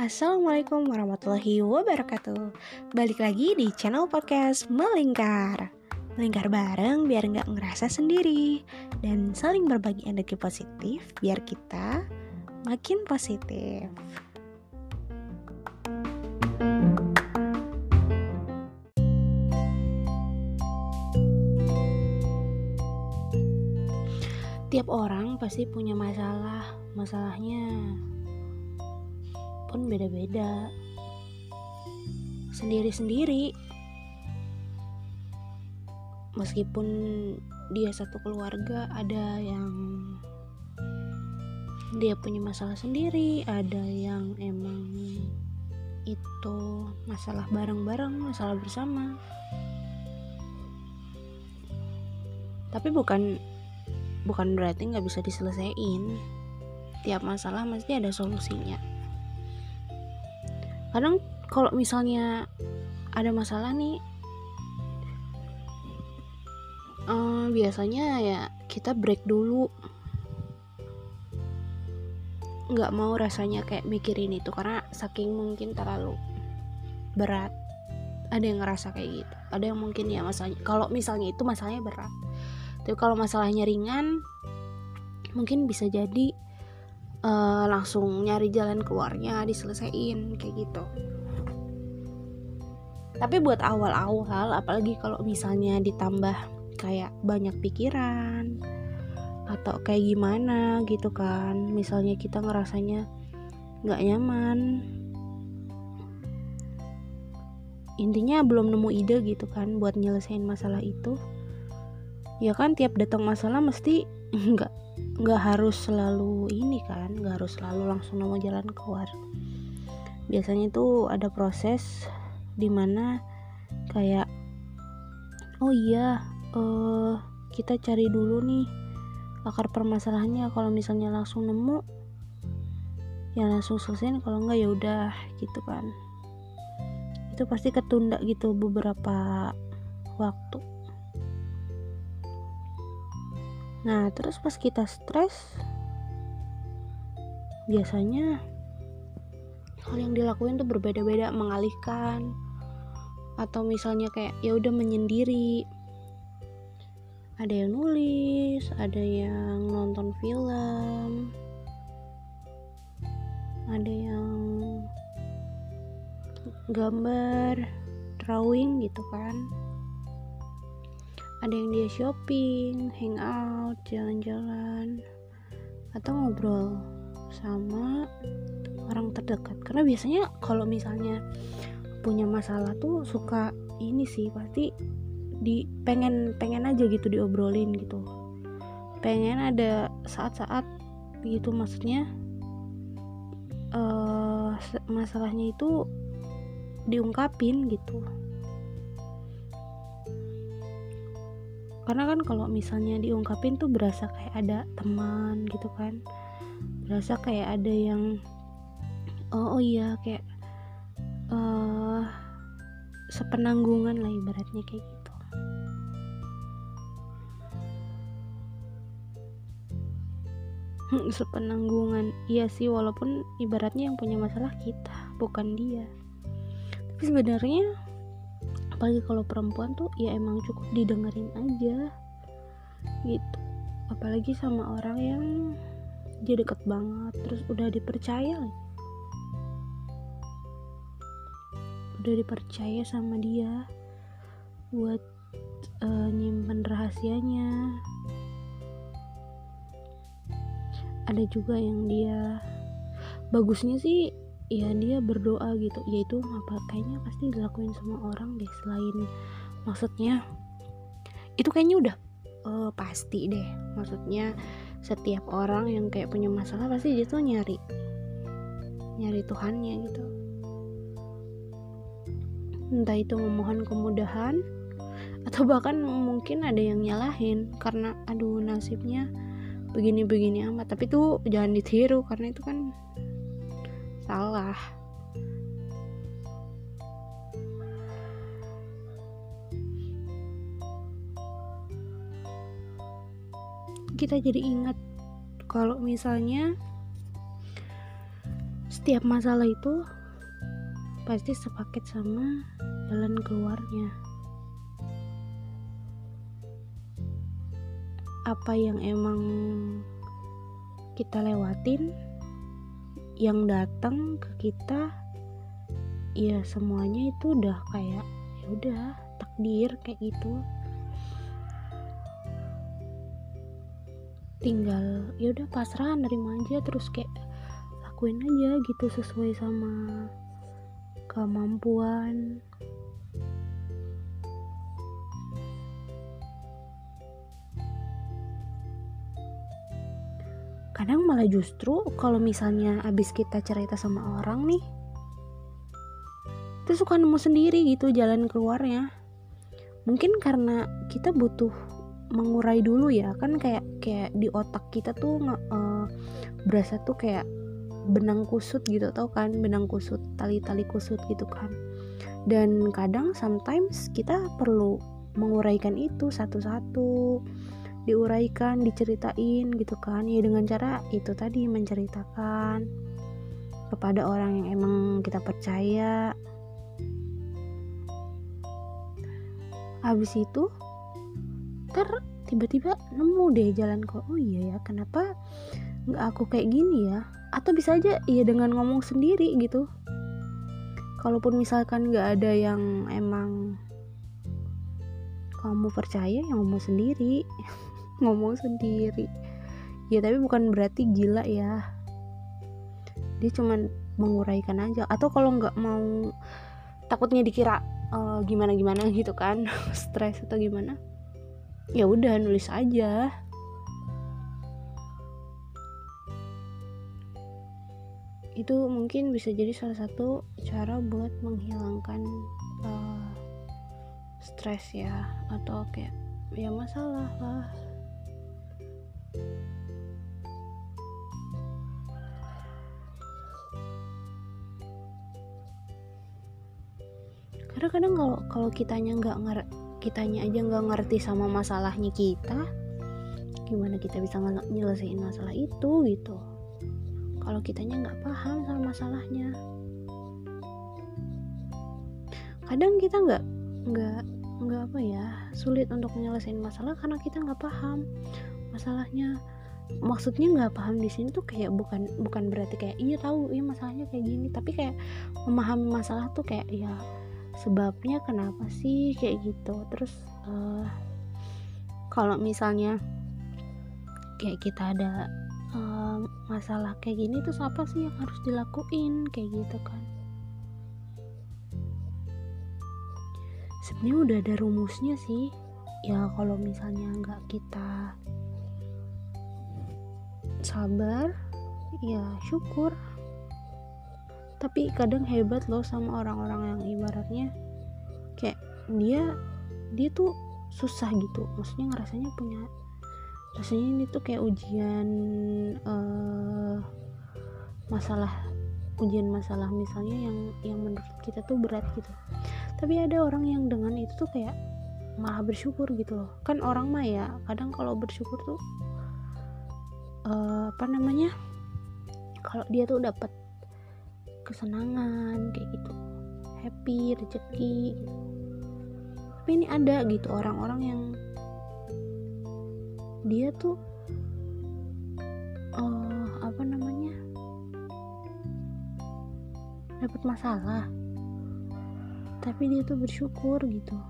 Assalamualaikum warahmatullahi wabarakatuh. Balik lagi di channel podcast Melingkar. Melingkar bareng biar nggak ngerasa sendiri Dan saling berbagi energi positif Biar kita makin positif Tiap orang pasti punya masalah Masalahnya pun beda-beda. Sendiri-sendiri meskipun dia satu keluarga ada yang dia punya masalah sendiri ada yang emang itu masalah bareng-bareng masalah bersama. Tapi bukan bukan berarti nggak bisa diselesaikan. Tiap masalah mesti ada solusinya. Kadang kalau misalnya ada masalah nih um, biasanya ya kita break dulu. Nggak mau rasanya kayak mikirin itu karena saking mungkin terlalu berat. Ada yang ngerasa kayak gitu. Ada yang mungkin ya masalahnya. Kalau misalnya itu masalahnya berat tapi kalau masalahnya ringan mungkin bisa jadi uh, langsung nyari jalan keluarnya diselesaikan kayak gitu. Tapi buat awal-awal apalagi kalau misalnya ditambah kayak banyak pikiran atau kayak gimana gitu kan misalnya kita ngerasanya nggak nyaman. Intinya belum nemu ide gitu kan buat nyelesain masalah itu ya kan tiap datang masalah mesti nggak nggak harus selalu ini kan nggak harus selalu langsung nemu jalan keluar. Biasanya itu ada proses di mana kayak oh iya uh, kita cari dulu nih akar permasalahannya. Kalau misalnya langsung nemu ya langsung selesai kalau enggak ya udah gitu kan. Itu pasti ketunda gitu beberapa waktu Nah, terus pas kita stres, biasanya hal yang dilakuin tuh berbeda-beda, mengalihkan atau misalnya kayak ya udah menyendiri. Ada yang nulis, ada yang nonton film, ada yang gambar, drawing gitu kan ada yang dia shopping, hangout, jalan-jalan, atau ngobrol sama orang terdekat. Karena biasanya kalau misalnya punya masalah tuh suka ini sih pasti di pengen pengen aja gitu diobrolin gitu. Pengen ada saat-saat gitu maksudnya uh, masalahnya itu diungkapin gitu karena kan kalau misalnya diungkapin tuh berasa kayak ada teman gitu kan. Berasa kayak ada yang oh, oh iya kayak uh, sepenanggungan lah ibaratnya kayak gitu. Sepenanggungan. Iya sih walaupun ibaratnya yang punya masalah kita bukan dia. Tapi sebenarnya apalagi kalau perempuan tuh ya emang cukup didengerin aja. Gitu. Apalagi sama orang yang dia deket banget terus udah dipercaya udah dipercaya sama dia buat uh, nyimpen rahasianya. Ada juga yang dia bagusnya sih ya dia berdoa gitu. Yaitu apa kayaknya pasti dilakuin semua orang deh selain maksudnya itu kayaknya udah uh, pasti deh. Maksudnya setiap orang yang kayak punya masalah pasti dia tuh nyari nyari Tuhannya gitu. Entah itu memohon kemudahan atau bahkan mungkin ada yang nyalahin karena aduh nasibnya begini-begini amat. Tapi tuh jangan ditiru karena itu kan salah. Kita jadi ingat kalau misalnya setiap masalah itu pasti sepaket sama jalan keluarnya. Apa yang emang kita lewatin yang datang ke kita ya semuanya itu udah kayak ya udah takdir kayak gitu. Tinggal ya udah pasrah nerima aja terus kayak lakuin aja gitu sesuai sama kemampuan kadang malah justru kalau misalnya abis kita cerita sama orang nih itu suka nemu sendiri gitu jalan keluarnya. Mungkin karena kita butuh mengurai dulu ya kan kayak kayak di otak kita tuh uh, berasa tuh kayak benang kusut gitu tau kan? Benang kusut tali-tali kusut gitu kan. Dan kadang sometimes kita perlu menguraikan itu satu-satu diuraikan, diceritain gitu kan. Ya dengan cara itu tadi menceritakan kepada orang yang emang kita percaya. Habis itu ter tiba-tiba nemu deh jalan kok. Oh iya ya kenapa nggak aku kayak gini ya? Atau bisa aja ya dengan ngomong sendiri gitu. Kalaupun misalkan nggak ada yang emang kamu percaya yang ngomong sendiri ngomong sendiri. Ya tapi bukan berarti gila ya. Dia cuman menguraikan aja. Atau kalau nggak mau takutnya dikira uh, gimana gimana gitu kan stres atau gimana ya udah nulis aja. Itu mungkin bisa jadi salah satu cara buat menghilangkan uh, stres ya. Atau kayak ya masalah lah karena kadang kalau kalau kitanya nggak nger kitanya aja nggak ngerti sama masalahnya kita gimana kita bisa nyelesain masalah itu gitu. Kalau kitanya nggak paham sama masalahnya. Kadang kita nggak nggak nggak apa ya sulit untuk menyelesaikan masalah karena kita nggak paham masalahnya. Maksudnya nggak paham di sini tuh kayak bukan bukan berarti kayak iya tahu iya masalahnya kayak gini. Tapi kayak memahami masalah tuh kayak ya sebabnya kenapa sih kayak gitu? Terus uh, kalau misalnya kayak kita ada uh, masalah kayak gini terus apa sih yang harus dilakuin? Kayak gitu kan. Sebenarnya udah ada rumusnya sih. Ya kalau misalnya nggak kita sabar ya syukur tapi kadang hebat loh sama orang-orang yang ibaratnya kayak dia dia tuh susah gitu. Maksudnya ngerasanya punya rasanya ini tuh kayak ujian uh, masalah ujian masalah misalnya yang yang menurut kita tuh berat gitu. Tapi ada orang yang dengan itu tuh kayak malah bersyukur gitu loh. Kan orang mah ya kadang kalau bersyukur tuh uh, apa namanya kalau dia tuh dapat kesenangan kayak gitu. Happy rezeki. Tapi ini ada gitu orang-orang yang dia tuh uh, apa namanya dapat masalah. Tapi dia tuh bersyukur gitu.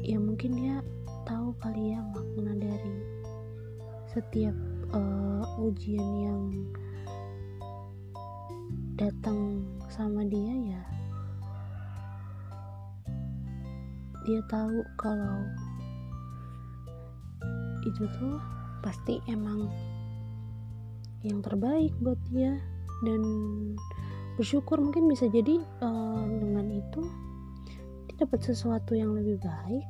Ya mungkin dia tahu kali ya makna dari setiap uh, ujian yang datang sama dia ya dia tahu kalau itu tuh pasti emang yang terbaik buat dia. Dan bersyukur mungkin bisa jadi uh, dengan itu dia dapat sesuatu yang lebih baik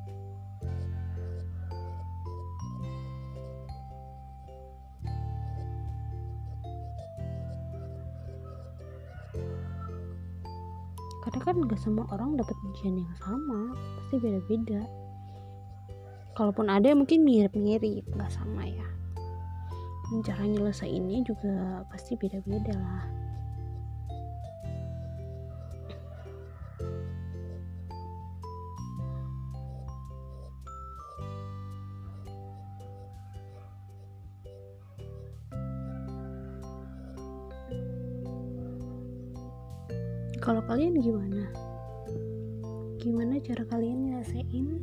karena kan gak semua orang dapat ujian yang sama. Pasti beda-beda. Kalaupun ada mungkin mirip-mirip nggak sama ya. Cara nyelesainnya juga pasti beda-beda lah cara kalian nyelesain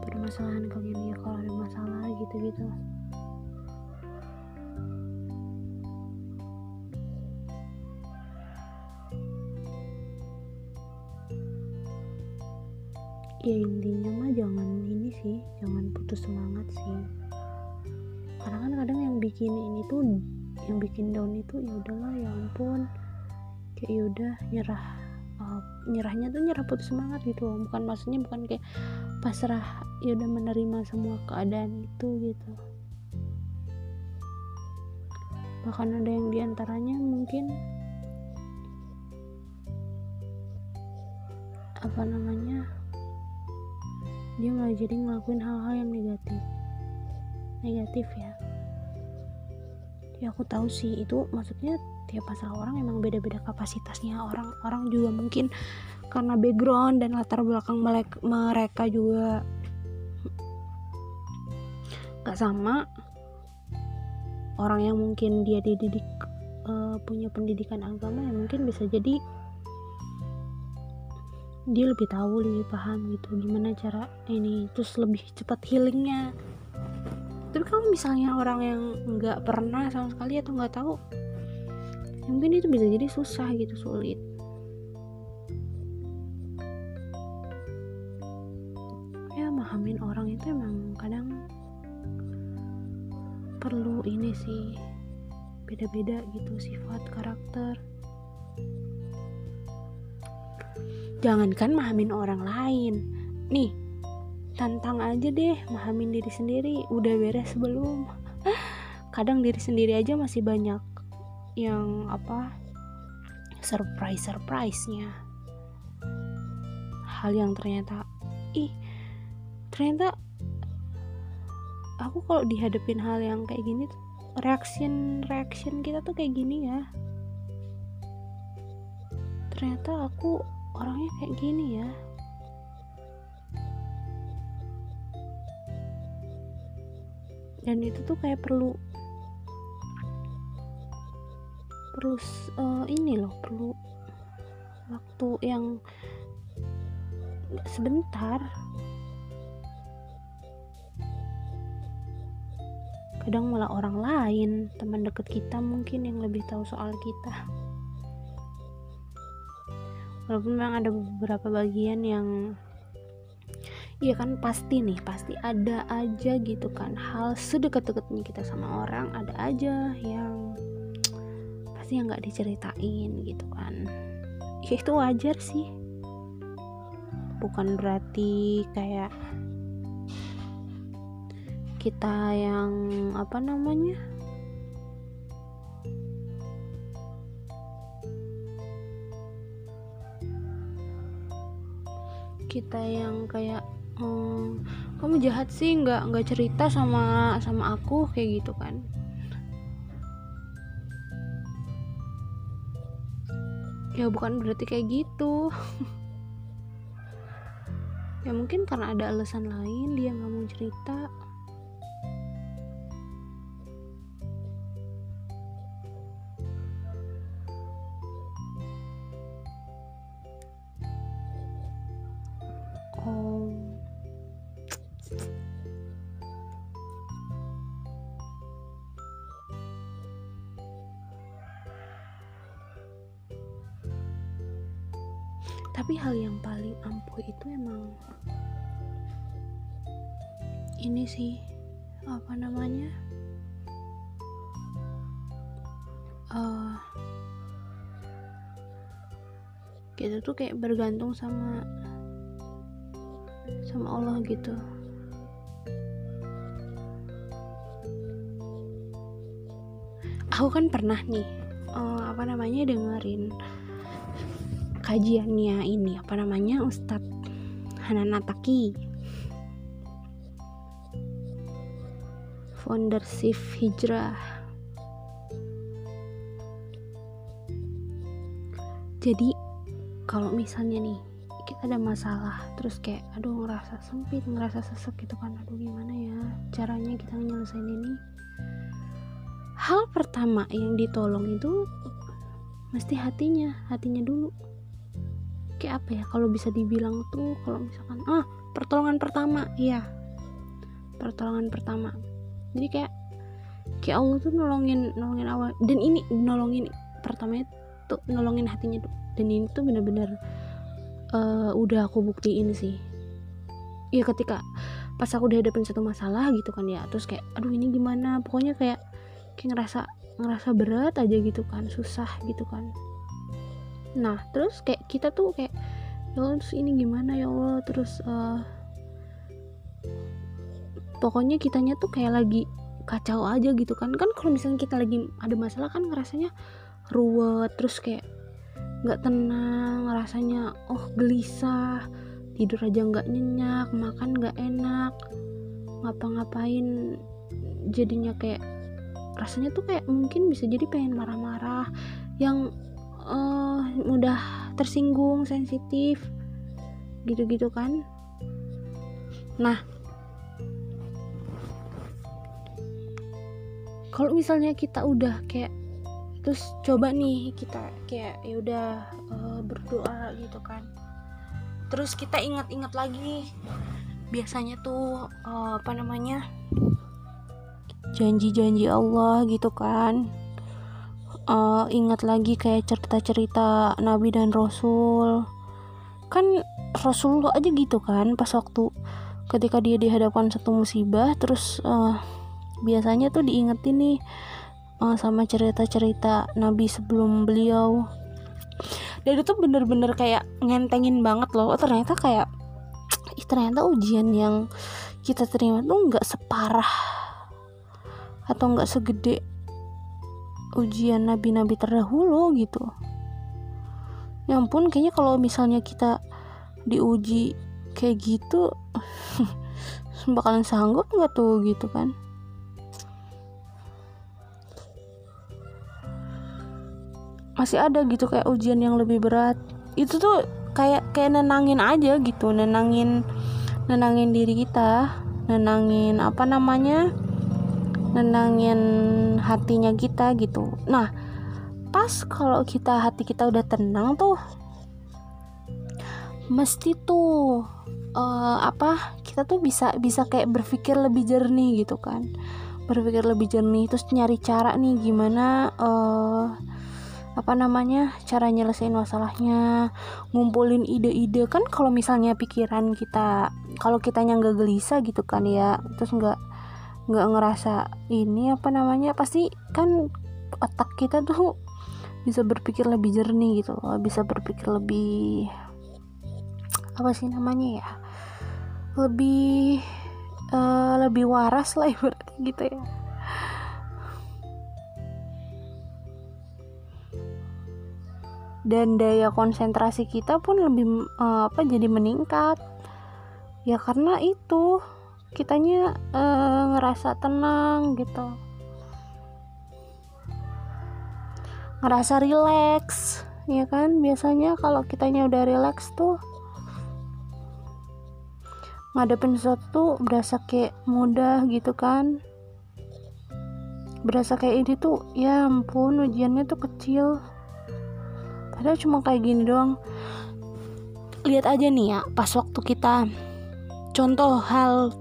permasalahan kalian ya kalau ada masalah gitu-gitu. Ya intinya mah jangan ini sih jangan putus semangat sih. Karena kan kadang yang bikin ini tuh yang bikin down itu ya udahlah ya ampun. Kayak yaudah nyerah nyerahnya tuh nyerah putus semangat gitu bukan maksudnya bukan kayak pasrah ya udah menerima semua keadaan itu gitu. Bahkan ada yang di antaranya mungkin apa namanya dia nggak jadi ngelakuin hal-hal yang negatif. Negatif ya. Ya aku tahu sih itu maksudnya tiap masalah orang emang beda-beda kapasitasnya. Orang-orang juga mungkin karena background dan latar belakang mereka juga gak sama. Orang yang mungkin dia dididik uh, punya pendidikan agama ya mungkin bisa jadi dia lebih tahu lebih paham gitu gimana cara ini terus lebih cepat healingnya. Tapi kalau misalnya orang yang nggak pernah sama sekali atau nggak tahu ya mungkin itu bisa jadi susah gitu sulit. Ya mahamin orang itu emang kadang perlu ini sih beda-beda gitu sifat karakter. Jangankan mahamin orang lain. Nih tantang aja deh mahamin diri sendiri. Udah beres sebelum kadang diri sendiri aja masih banyak yang apa surprise surprise nya hal yang ternyata ih ternyata aku kalau dihadapin hal yang kayak gini tuh reaction reaction kita tuh kayak gini ya. Ternyata aku orangnya kayak gini ya. Dan itu tuh kayak perlu perlu uh, ini loh perlu waktu yang sebentar. Kadang malah orang lain teman dekat kita mungkin yang lebih tahu soal kita. Walaupun memang ada beberapa bagian yang Iya kan pasti nih pasti ada aja gitu kan. Hal sedekat-dekatnya kita sama orang ada aja pasti yang nggak diceritain gitu kan. Ya itu wajar sih. Bukan berarti kayak kita yang apa namanya kita yang kayak hmm, kamu jahat sih nggak nggak cerita sama sama aku kayak gitu kan ya bukan berarti kayak gitu. Ya mungkin karena ada alasan lain dia nggak mau cerita tuh kayak bergantung sama sama Allah gitu. Aku kan pernah nih uh, apa namanya dengerin kajiannya ini apa namanya Ustadz Hananataki foundership hijrah. Jadi kalau misalnya nih kita ada masalah terus kayak aduh ngerasa sempit ngerasa sesek gitu kan. Aduh gimana ya caranya kita nyelesain ini? Hal pertama yang ditolong itu mesti hatinya hatinya dulu. Kayak apa ya kalau bisa dibilang tuh kalau misalkan ah pertolongan pertama. Iya pertolongan pertama. Jadi kayak kayak Allah tuh nolongin nolongin awal dan ini nolongin pertamanya tuh nolongin hatinya tuh dan ini tuh bener-bener uh, udah aku buktiin sih. Ya ketika pas aku dihadapin satu masalah gitu kan ya terus kayak aduh ini gimana? Pokoknya kayak kayak ngerasa ngerasa berat aja gitu kan susah gitu kan. Nah terus kayak kita tuh kayak ya Allah terus ini gimana ya Allah? Terus uh, pokoknya kitanya tuh kayak lagi kacau aja gitu kan. Kan kalau misalnya kita lagi ada masalah kan ngerasanya ruwet terus kayak nggak tenang rasanya oh gelisah. Tidur aja nggak nyenyak makan nggak enak. Ngapa-ngapain jadinya kayak rasanya tuh kayak mungkin bisa jadi pengen marah-marah yang uh, mudah tersinggung sensitif gitu-gitu kan. Nah kalau misalnya kita udah kayak terus coba nih kita kayak ya udah uh, berdoa gitu kan. Terus kita ingat-ingat lagi biasanya tuh uh, apa namanya janji-janji Allah gitu kan. Uh, ingat lagi kayak cerita-cerita Nabi dan Rasul. Kan Rasulullah aja gitu kan pas waktu ketika dia dihadapkan satu musibah terus uh, biasanya tuh diingetin nih uh, sama cerita-cerita nabi sebelum beliau. Dan itu bener-bener kayak ngentengin banget loh. Oh, ternyata kayak ternyata ujian yang kita terima tuh nggak separah atau nggak segede ujian nabi-nabi terdahulu gitu. Ya ampun kayaknya kalau misalnya kita diuji kayak gitu bakalan sanggup nggak tuh gitu kan masih ada gitu kayak ujian yang lebih berat. Itu tuh kayak kayak nenangin aja gitu nenangin nenangin diri kita nenangin apa namanya nenangin hatinya kita gitu. Nah pas kalau kita hati kita udah tenang tuh mesti tuh uh, apa kita tuh bisa bisa kayak berpikir lebih jernih gitu kan. Berpikir lebih jernih terus nyari cara nih gimana uh, apa namanya cara nyelesain masalahnya ngumpulin ide-ide. Kan kalau misalnya pikiran kita kalau kitanya nggak gelisah gitu kan ya terus nggak nggak ngerasa ini apa namanya pasti kan otak kita tuh bisa berpikir lebih jernih gitu loh bisa berpikir lebih apa sih namanya ya lebih uh, lebih waras lah ibaratnya gitu ya dan daya konsentrasi kita pun lebih uh, apa jadi meningkat. Ya karena itu kitanya uh, ngerasa tenang gitu. Ngerasa rileks ya kan? Biasanya kalau kitanya udah rileks tuh ngadepin sesuatu berasa kayak mudah gitu kan? Berasa kayak ini tuh ya ampun ujiannya tuh kecil padahal cuma kayak gini doang. Lihat aja nih ya pas waktu kita. Contoh hal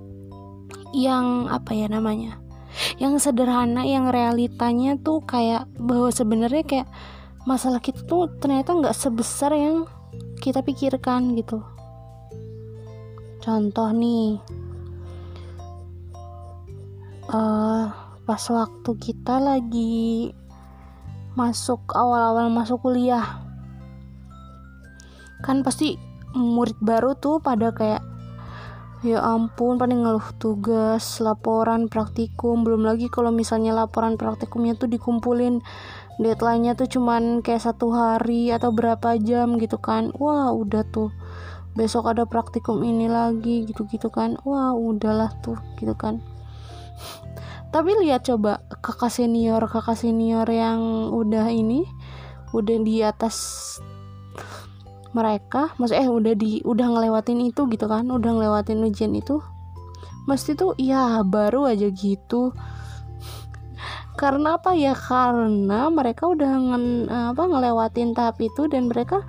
yang apa ya namanya yang sederhana yang realitanya tuh kayak bahwa sebenarnya kayak masalah kita tuh ternyata nggak sebesar yang kita pikirkan gitu. Contoh nih uh, pas waktu kita lagi masuk awal-awal masuk kuliah kan pasti murid baru tuh pada kayak ya ampun paling ngeluh tugas laporan praktikum. Belum lagi kalau misalnya laporan praktikumnya tuh dikumpulin deadline-nya tuh cuman kayak satu hari atau berapa jam gitu kan. Wah udah tuh. Besok ada praktikum ini lagi gitu-gitu kan. Wah udahlah tuh gitu kan. Tapi lihat coba kakak senior kakak senior yang udah ini udah di atas mereka maksudnya eh udah di udah ngelewatin itu gitu kan udah ngelewatin ujian itu mesti tuh ya baru aja gitu. Karena apa ya? Karena mereka udah ngen, apa ngelewatin tahap itu dan mereka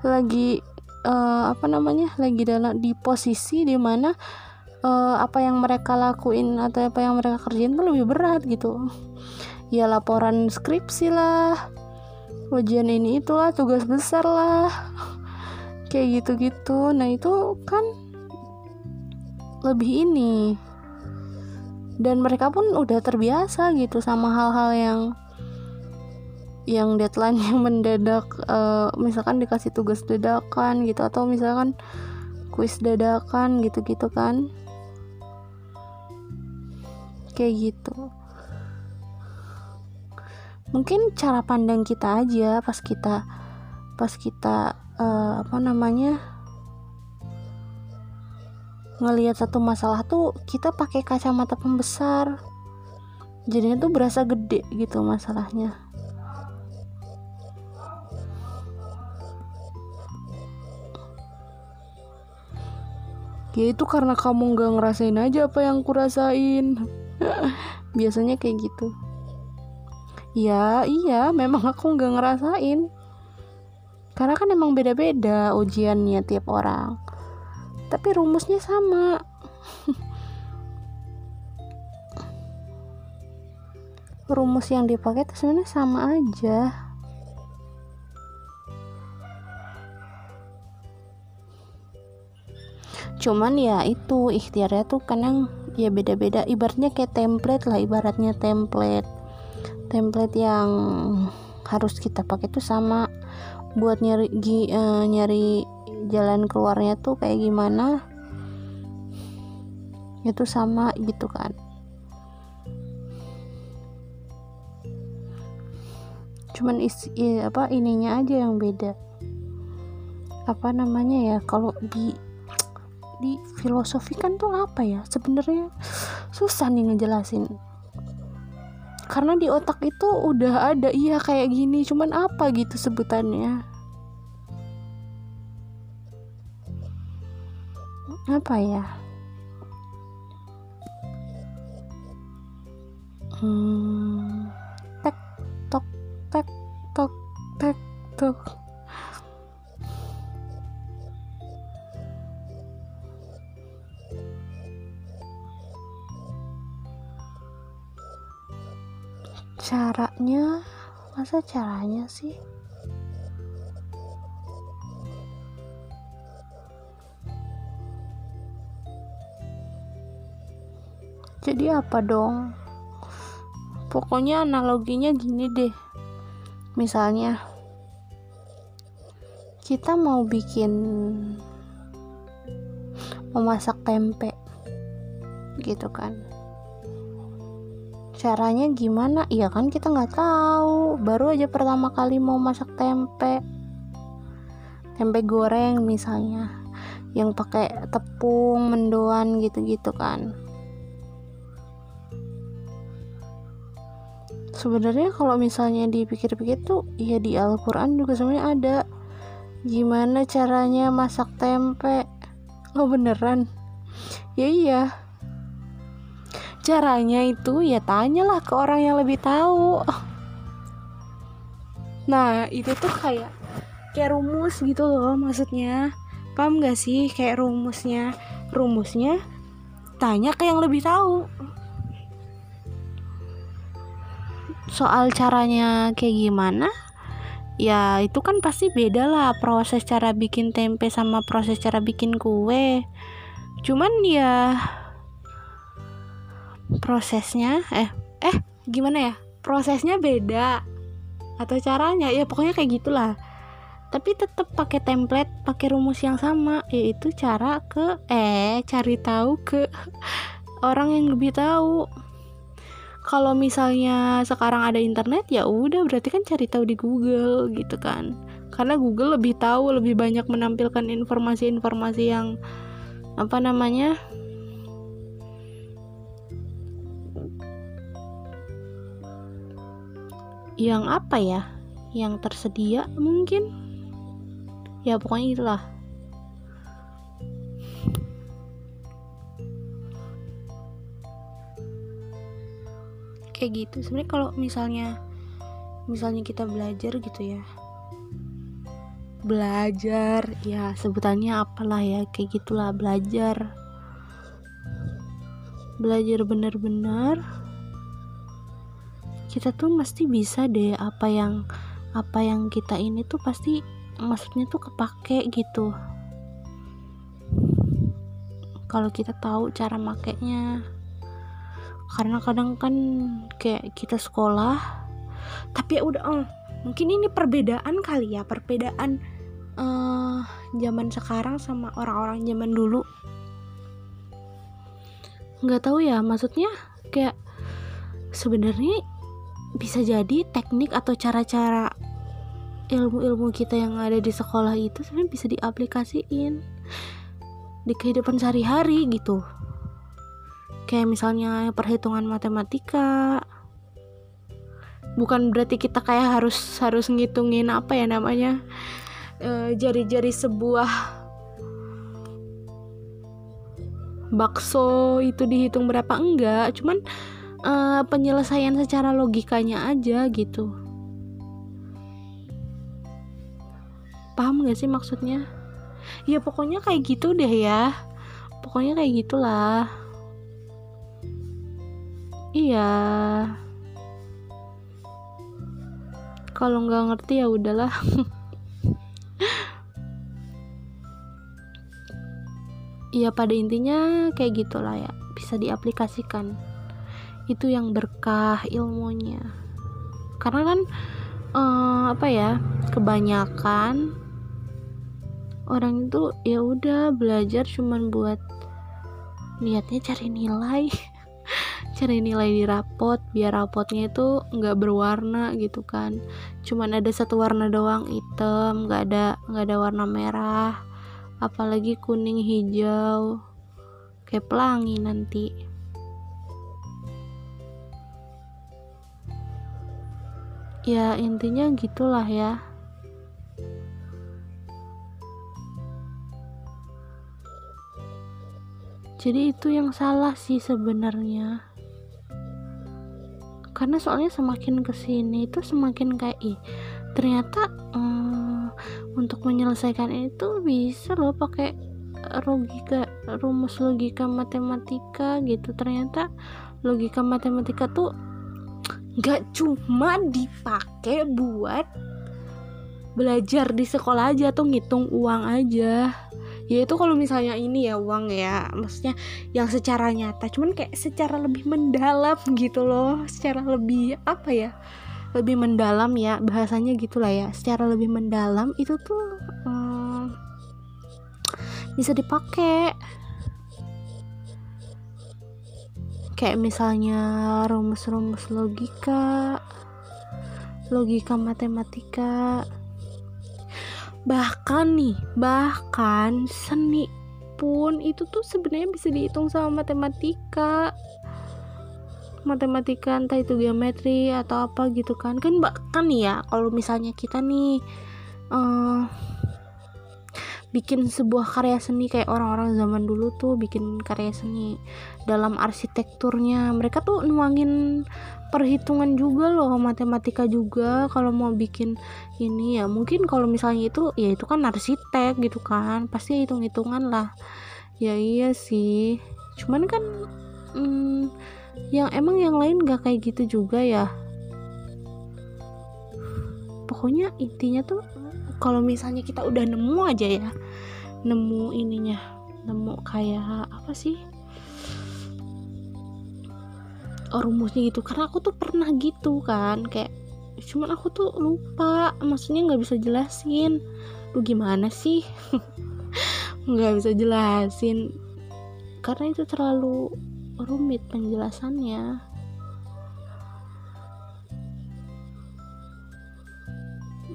lagi uh, apa namanya lagi dalam di posisi di mana uh, apa yang mereka lakuin atau apa yang mereka kerjain tuh lebih berat gitu. Ya laporan skripsi lah ujian ini itulah tugas besar lah kayak gitu-gitu. Nah itu kan lebih ini. Dan mereka pun udah terbiasa gitu sama hal-hal yang yang deadline-nya mendadak uh, misalkan dikasih tugas dadakan gitu atau misalkan kuis dadakan gitu-gitu kan. Kayak gitu. Mungkin cara pandang kita aja pas kita pas kita uh, apa namanya ngelihat satu masalah tuh kita pakai kacamata pembesar. Jadinya tuh berasa gede gitu masalahnya. Ya itu karena kamu nggak ngerasain aja apa yang kurasain. Biasanya kayak gitu. Ya iya memang aku nggak ngerasain karena kan emang beda-beda ujiannya tiap orang. Tapi rumusnya sama. Rumus yang dipakai itu sebenarnya sama aja. Cuman ya itu ikhtiarnya tuh kadang ya beda-beda. Ibaratnya kayak template lah ibaratnya template. Template yang harus kita pakai tuh sama buat nyari uh, nyari jalan keluarnya tuh kayak gimana? Itu sama gitu kan. Cuman isi ya, apa ininya aja yang beda. Apa namanya ya kalau di di filosofi kan tuh apa ya? Sebenarnya susah nih ngejelasin karena di otak itu udah ada iya kayak gini. Cuman apa gitu sebutannya? Apa ya? Hmm, tek tok tek tok tek tok caranya? Masa caranya sih? Jadi apa dong? Pokoknya analoginya gini deh. Misalnya kita mau bikin memasak tempe gitu kan caranya gimana? Ya kan kita nggak tahu. Baru aja pertama kali mau masak tempe. Tempe goreng misalnya. Yang pakai tepung mendoan gitu-gitu kan. Sebenarnya kalau misalnya dipikir-pikir tuh ya di Al-Quran juga sebenarnya ada. Gimana caranya masak tempe? Oh beneran? Ya iya caranya itu ya tanyalah ke orang yang lebih tahu. Nah itu tuh kayak kayak rumus gitu loh maksudnya. Paham gak sih? Kayak rumusnya rumusnya tanya ke yang lebih tahu. Soal caranya kayak gimana? Ya itu kan pasti beda lah proses cara bikin tempe sama proses cara bikin kue. Cuman ya prosesnya eh eh gimana ya? Prosesnya beda atau caranya? Ya pokoknya kayak gitulah. Tapi tetap pakai template pakai rumus yang sama yaitu cara ke eh cari tahu ke orang yang lebih tahu. Kalau misalnya sekarang ada internet ya udah berarti kan cari tahu di Google gitu kan. Karena Google lebih tahu lebih banyak menampilkan informasi-informasi yang apa namanya yang apa ya? Yang tersedia mungkin? Ya pokoknya itulah. Kayak gitu. Sebenarnya kalau misalnya misalnya kita belajar gitu ya. Belajar ya sebutannya apalah ya kayak gitulah belajar. Belajar benar-benar kita tuh mesti bisa deh apa yang apa yang kita ini tuh pasti maksudnya tuh kepake gitu. Kalau kita tahu cara makainya. Karena kadang kan kayak kita sekolah tapi ya udah oh, mungkin ini perbedaan kali ya perbedaan uh, zaman sekarang sama orang-orang zaman dulu. Nggak tahu ya maksudnya kayak sebenarnya bisa jadi teknik atau cara-cara ilmu-ilmu kita yang ada di sekolah itu sebenarnya bisa diaplikasiin di kehidupan sehari-hari gitu. Kayak misalnya perhitungan matematika. Bukan berarti kita kayak harus harus ngitungin apa ya namanya jari jari-jari sebuah bakso itu dihitung berapa. Enggak cuman uh, penyelesaian secara logikanya aja gitu. Paham gak sih maksudnya? Ya pokoknya kayak gitu deh ya. Pokoknya kayak gitulah. Iya. Kalau nggak ngerti ya udahlah. Iya pada intinya kayak gitulah ya. Bisa diaplikasikan itu yang berkah ilmunya. Karena kan uh, apa ya kebanyakan orang itu ya udah belajar cuman buat niatnya cari nilai cari nilai di rapot biar rapotnya itu nggak berwarna gitu kan. Cuman ada satu warna doang hitam nggak ada nggak ada warna merah apalagi kuning hijau kayak pelangi nanti ya intinya gitulah ya. Jadi itu yang salah sih sebenarnya. Karena soalnya semakin ke sini itu semakin kayak ih ternyata um, untuk menyelesaikan itu bisa loh pakai logika rumus logika matematika gitu. Ternyata logika matematika tuh nggak cuma dipakai buat belajar di sekolah aja tuh ngitung uang aja. Ya itu kalau misalnya ini ya uang ya. Maksudnya yang secara nyata. Cuman kayak secara lebih mendalam gitu loh. Secara lebih apa ya? Lebih mendalam ya bahasanya gitulah ya. Secara lebih mendalam itu tuh hmm, bisa dipakai kayak misalnya rumus-rumus logika logika matematika bahkan nih bahkan seni pun itu tuh sebenarnya bisa dihitung sama matematika. Matematika entah itu geometri atau apa gitu kan. Kan bahkan nih ya kalau misalnya kita nih uh, bikin sebuah karya seni kayak orang-orang zaman dulu tuh bikin karya seni dalam arsitekturnya. Mereka tuh nuangin perhitungan juga loh matematika juga. Kalau mau bikin ini ya mungkin kalau misalnya itu ya itu kan arsitek gitu kan. Pasti hitung hitungan lah. Ya iya sih. Cuman kan hmm, yang emang yang lain gak kayak gitu juga ya. Pokoknya intinya tuh kalau misalnya kita udah nemu aja ya nemu ininya nemu kayak apa sih? Rumusnya gitu. Karena aku tuh pernah gitu kan kayak cuman aku tuh lupa maksudnya nggak bisa jelasin. Lu gimana sih? Nggak bisa jelasin. Karena itu terlalu rumit penjelasannya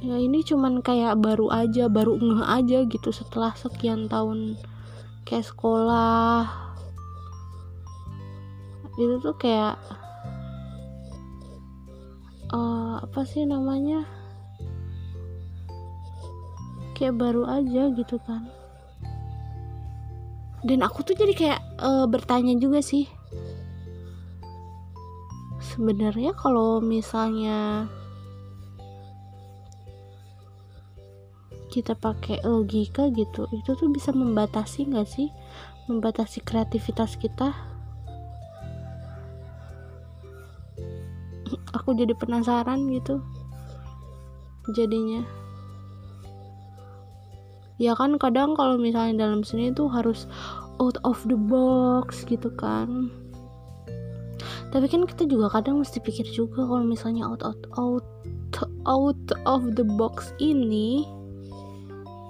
ya ini cuman kayak baru aja baru ngeh aja gitu setelah sekian tahun kayak sekolah. Itu tuh kayak uh, apa sih namanya? Kayak baru aja gitu kan. Dan aku tuh jadi kayak uh, bertanya juga sih. Sebenarnya kalau misalnya kita pakai logika gitu itu tuh bisa membatasi nggak sih? Membatasi kreativitas kita? Aku jadi penasaran gitu jadinya. Ya kan kadang kalau misalnya dalam seni itu harus out of the box gitu kan. Tapi kan kita juga kadang mesti pikir juga kalau misalnya out out out out of the box ini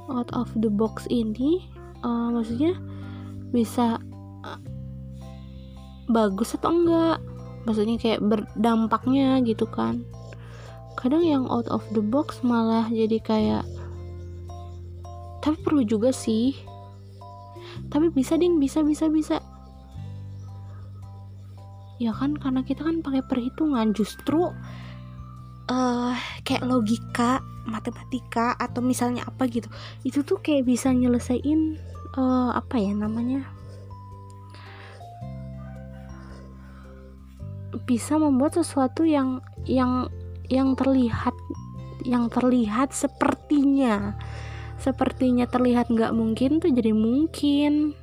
out of the box ini uh, maksudnya bisa uh, bagus atau enggak? Maksudnya kayak berdampaknya gitu kan. Kadang yang out of the box malah jadi kayak tapi perlu juga sih. Tapi bisa ding bisa bisa bisa. Ya kan karena kita kan pakai perhitungan justru uh, kayak logika matematika atau misalnya apa gitu. Itu tuh kayak bisa nyelesain uh, apa ya namanya? Bisa membuat sesuatu yang yang yang terlihat yang terlihat sepertinya. Sepertinya terlihat nggak mungkin tuh jadi mungkin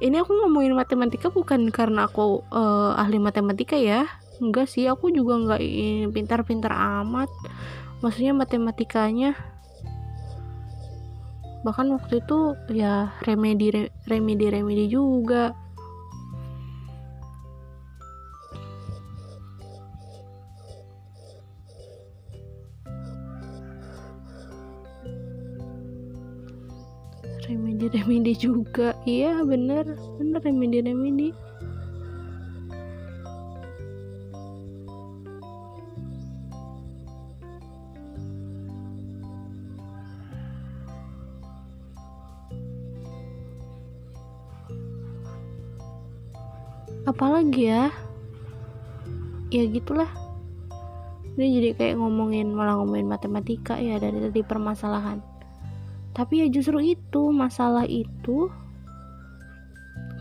ini aku ngomongin matematika bukan karena aku uh, ahli matematika ya. Enggak sih aku juga nggak pintar-pintar amat. Maksudnya matematikanya. Bahkan waktu itu ya remedi remedi remedi juga remedi remedi juga. Iya bener. Bener remedi remedi apalagi ya? Ya gitulah. Ini jadi kayak ngomongin malah ngomongin matematika ya dari tadi permasalahan tapi ya justru itu masalah itu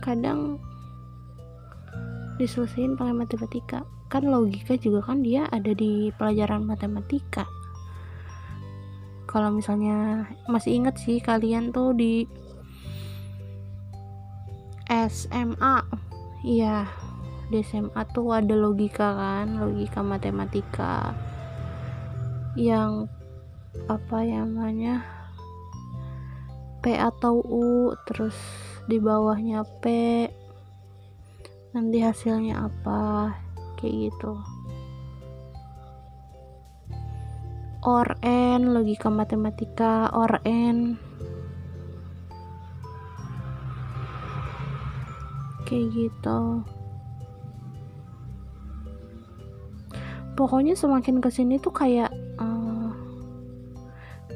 kadang diselesaikan pakai matematika. Kan logika juga kan dia ada di pelajaran matematika. Kalau misalnya masih inget sih kalian tuh di SMA iya di SMA tuh ada logika kan logika matematika yang apa namanya P atau U terus di bawahnya P. Nanti hasilnya apa? Kayak gitu. Or N logika matematika or N. Kayak gitu. Pokoknya semakin ke sini tuh kayak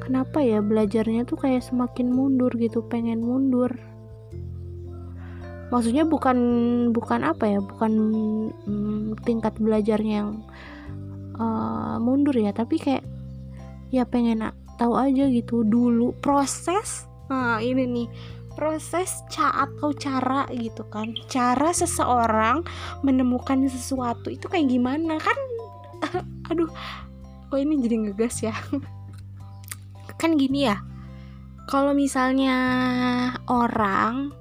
kenapa ya belajarnya tuh kayak semakin mundur gitu pengen mundur? Maksudnya bukan bukan apa ya bukan hmm, tingkat belajarnya yang uh, mundur ya tapi kayak ya pengen tahu aja gitu dulu proses nah ini nih proses ca atau cara gitu kan. Cara seseorang menemukan sesuatu itu kayak gimana? Kan aduh kok ini jadi ngegas ya kan gini ya. Kalau misalnya orang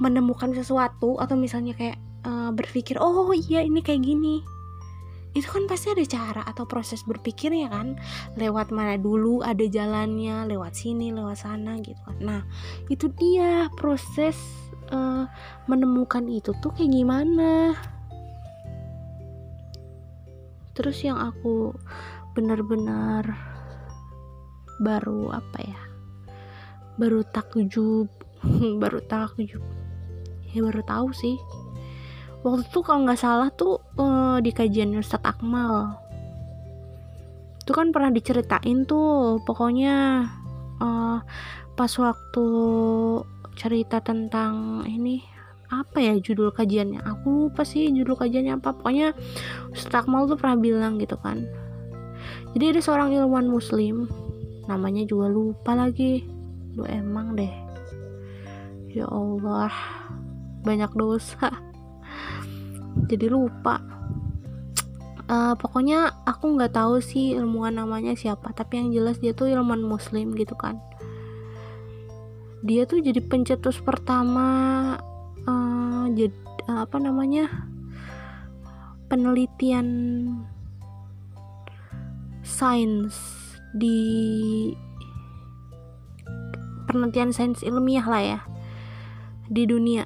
menemukan sesuatu atau misalnya kayak uh, berpikir oh iya ini kayak gini. Itu kan pasti ada cara atau proses berpikirnya kan? Lewat mana dulu ada jalannya lewat sini lewat sana gitu. Nah itu dia proses uh, menemukan itu tuh kayak gimana. Terus yang aku benar-benar baru apa ya? Baru takjub baru takjub ya baru tahu sih. Waktu itu kalau nggak salah tuh uh, di kajian Ustadz Akmal. Itu kan pernah diceritain tuh pokoknya uh, pas waktu cerita tentang ini apa ya judul kajiannya? Aku lupa sih judul kajiannya apa. Pokoknya Ustaz Akmal tuh pernah bilang gitu kan. Jadi ada seorang ilmuwan muslim namanya juga lupa lagi. Lu emang deh. Ya Allah. Banyak dosa. Jadi lupa. Uh, pokoknya aku nggak tahu sih ilmuwan namanya siapa tapi yang jelas dia tuh ilmuwan muslim gitu kan. Dia tuh jadi pencetus pertama uh, jadi uh, apa namanya penelitian sains di penelitian sains ilmiah lah ya di dunia.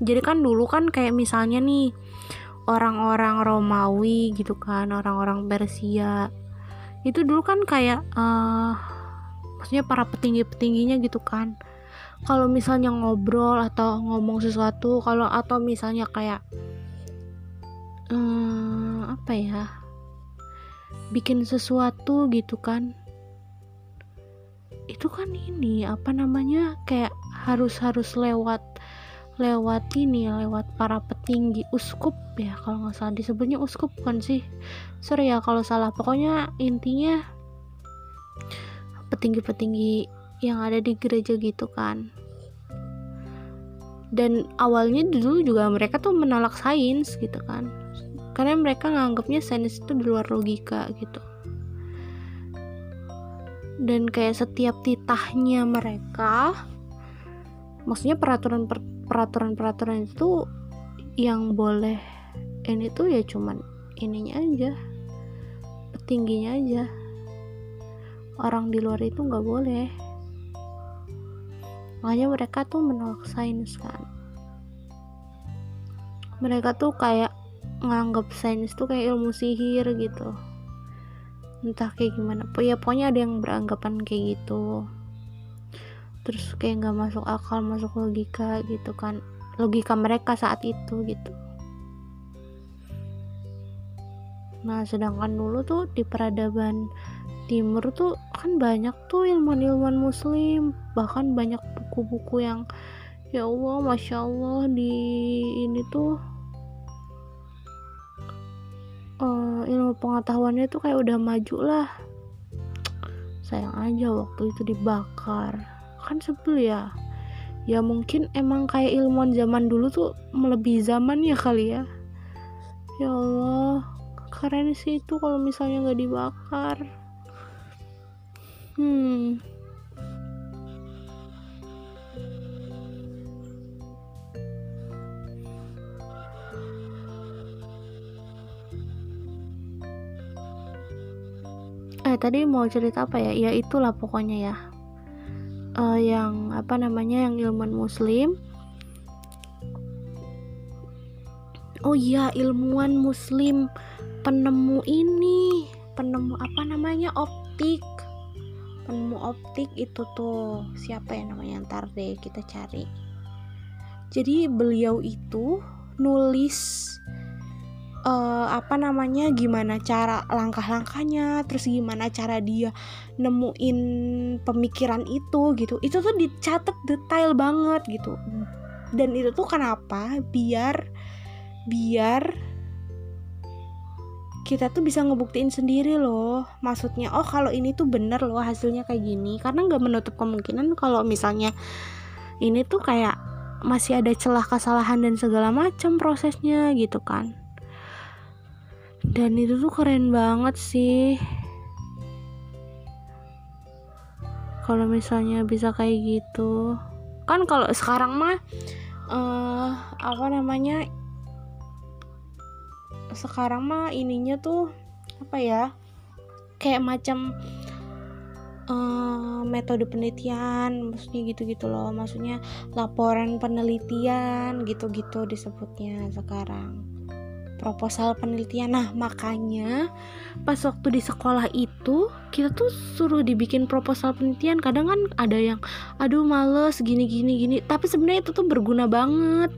Jadi kan dulu kan kayak misalnya nih orang-orang Romawi gitu kan orang-orang Persia itu dulu kan kayak uh, maksudnya para petinggi-petingginya gitu kan. Kalau misalnya ngobrol atau ngomong sesuatu kalau atau misalnya kayak hmm, apa ya bikin sesuatu gitu kan. Itu kan ini apa namanya kayak harus harus lewat lewat ini lewat para petinggi uskup ya kalau nggak salah disebutnya uskup kan sih? Sorry ya kalau salah pokoknya intinya petinggi-petinggi yang ada di gereja gitu kan. Dan awalnya dulu juga mereka tuh menolak sains gitu kan karena mereka nganggapnya sains itu di luar logika gitu. Dan kayak setiap titahnya mereka maksudnya peraturan peraturan peraturan itu yang boleh ini tuh ya cuman ininya aja petingginya aja. Orang di luar itu nggak boleh. Makanya mereka tuh menolak sains kan. Mereka tuh kayak nganggap sains tuh kayak ilmu sihir gitu. Entah kayak gimana. Ya pokoknya ada yang beranggapan kayak gitu. Terus kayak nggak masuk akal masuk logika gitu kan. Logika mereka saat itu gitu. Nah sedangkan dulu tuh di peradaban timur tuh kan banyak tuh ilmuwan-ilmuwan muslim. Bahkan banyak buku-buku yang ya Allah masya Allah di ini tuh uh, ilmu pengetahuannya tuh kayak udah maju lah. Sayang aja waktu itu dibakar. Kan sebel ya. Ya mungkin emang kayak ilmuwan zaman dulu tuh melebihi zaman ya kali ya. Ya Allah keren sih itu kalau misalnya nggak dibakar. Hmm. Eh tadi mau cerita apa ya? Ya itulah pokoknya ya. Uh, yang apa namanya yang ilmuwan muslim. Oh iya, ilmuwan muslim penemu ini, penemu apa namanya? optik penemu optik itu tuh siapa ya namanya ntar deh kita cari jadi beliau itu nulis uh, apa namanya gimana cara langkah-langkahnya terus gimana cara dia nemuin pemikiran itu gitu. Itu tuh dicatat detail banget gitu. Dan itu tuh kenapa biar biar kita tuh bisa ngebuktiin sendiri loh. Maksudnya oh kalau ini tuh bener loh hasilnya kayak gini. Karena nggak menutup kemungkinan kalau misalnya ini tuh kayak masih ada celah kesalahan dan segala macam prosesnya gitu kan dan itu tuh keren banget sih. Kalau misalnya bisa kayak gitu. Kan kalau sekarang mah uh, apa namanya sekarang mah ininya tuh apa ya kayak macam uh, metode penelitian maksudnya gitu-gitu loh. Maksudnya laporan penelitian gitu-gitu disebutnya sekarang proposal penelitian. Nah makanya pas waktu di sekolah itu kita tuh suruh dibikin proposal penelitian. Kadang kan ada yang aduh males gini gini gini. Tapi sebenarnya itu tuh berguna banget.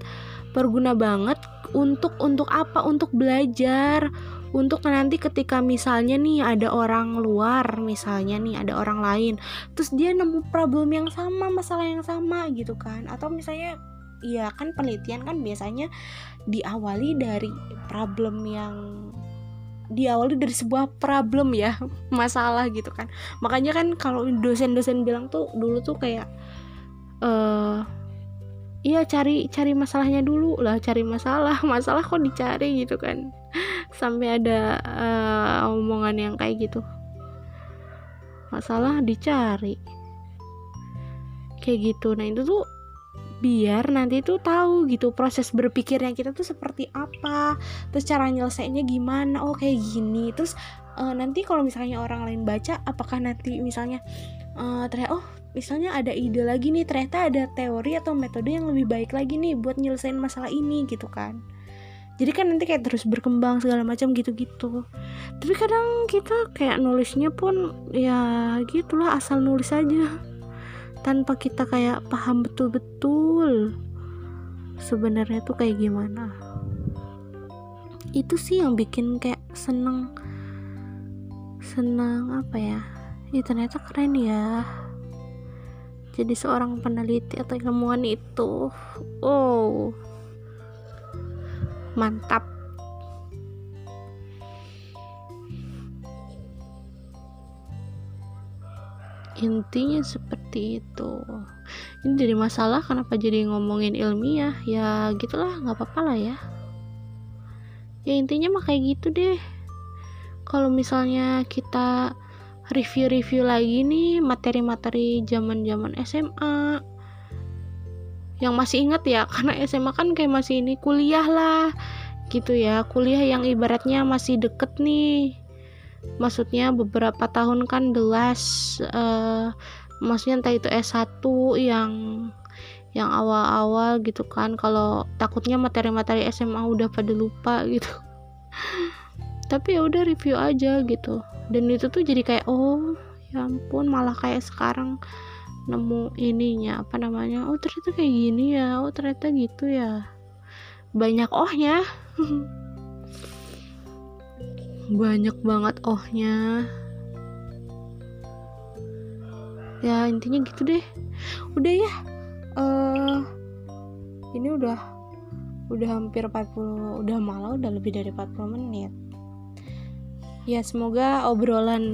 Berguna banget untuk untuk apa? Untuk belajar. Untuk nanti ketika misalnya nih ada orang luar misalnya nih ada orang lain terus dia nemu problem yang sama masalah yang sama gitu kan. Atau misalnya ya kan penelitian kan biasanya diawali dari problem yang diawali dari sebuah problem ya masalah gitu kan. Makanya kan kalau dosen-dosen bilang tuh dulu tuh kayak eh uh, iya cari cari masalahnya dulu lah cari masalah masalah kok dicari gitu kan. Sampai ada uh, omongan yang kayak gitu. Masalah dicari. Kayak gitu. Nah itu tuh biar nanti tuh tahu gitu proses berpikirnya kita tuh seperti apa terus cara nyelesainnya gimana oh kayak gini. Terus uh, nanti kalau misalnya orang lain baca apakah nanti misalnya uh, ternyata oh misalnya ada ide lagi nih ternyata ada teori atau metode yang lebih baik lagi nih buat nyelesain masalah ini gitu kan. Jadi kan nanti kayak terus berkembang segala macam gitu-gitu. Tapi kadang kita kayak nulisnya pun ya gitulah asal nulis aja tanpa kita kayak paham betul-betul sebenarnya tuh kayak gimana. Itu sih yang bikin kayak seneng senang apa ya? Ya ternyata keren ya. Jadi seorang peneliti atau ilmuwan itu oh mantap intinya seperti itu. Ini jadi masalah kenapa jadi ngomongin ilmiah? Ya gitulah nggak apa-apa lah ya. Ya intinya mah kayak gitu deh. Kalau misalnya kita review-review lagi nih materi-materi zaman-zaman SMA yang masih inget ya karena SMA kan kayak masih ini kuliah lah gitu ya. Kuliah yang ibaratnya masih deket nih maksudnya beberapa tahun kan delas uh, maksudnya entah itu S1 yang yang awal-awal gitu kan. Kalau takutnya materi-materi SMA udah pada lupa gitu. Tapi ya udah review aja gitu. Dan itu tuh jadi kayak oh ya ampun malah kayak sekarang nemu ininya apa namanya oh ternyata kayak gini ya oh ternyata gitu ya. Banyak ohnya banyak banget ohnya. Ya intinya gitu deh. Udah ya uh, ini udah udah hampir 40 udah malah udah lebih dari 40 menit. Ya semoga obrolan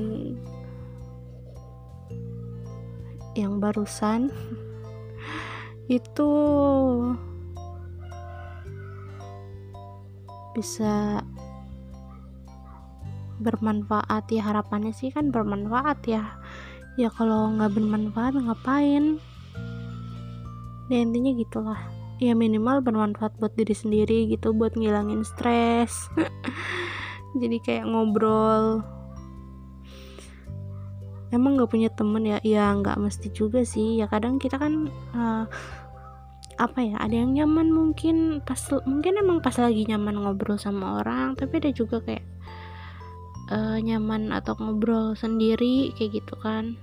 yang barusan itu bisa bermanfaat ya harapannya sih kan bermanfaat ya. Ya kalau nggak bermanfaat ngapain? Ya intinya gitulah. Ya minimal bermanfaat buat diri sendiri gitu buat ngilangin stres. Jadi kayak ngobrol. Emang nggak punya temen ya? Ya nggak mesti juga sih. Ya kadang kita kan uh, apa ya ada yang nyaman mungkin pas mungkin emang pas lagi nyaman ngobrol sama orang tapi ada juga kayak uh, nyaman atau ngobrol sendiri kayak gitu kan.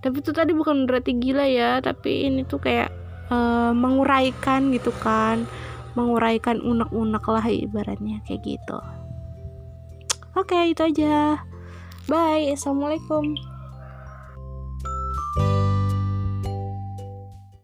Tapi itu tadi bukan berarti gila ya tapi ini tuh kayak uh, menguraikan gitu kan. Menguraikan unek-unek lah ibaratnya kayak gitu. Oke okay, itu aja. Bye assalamualaikum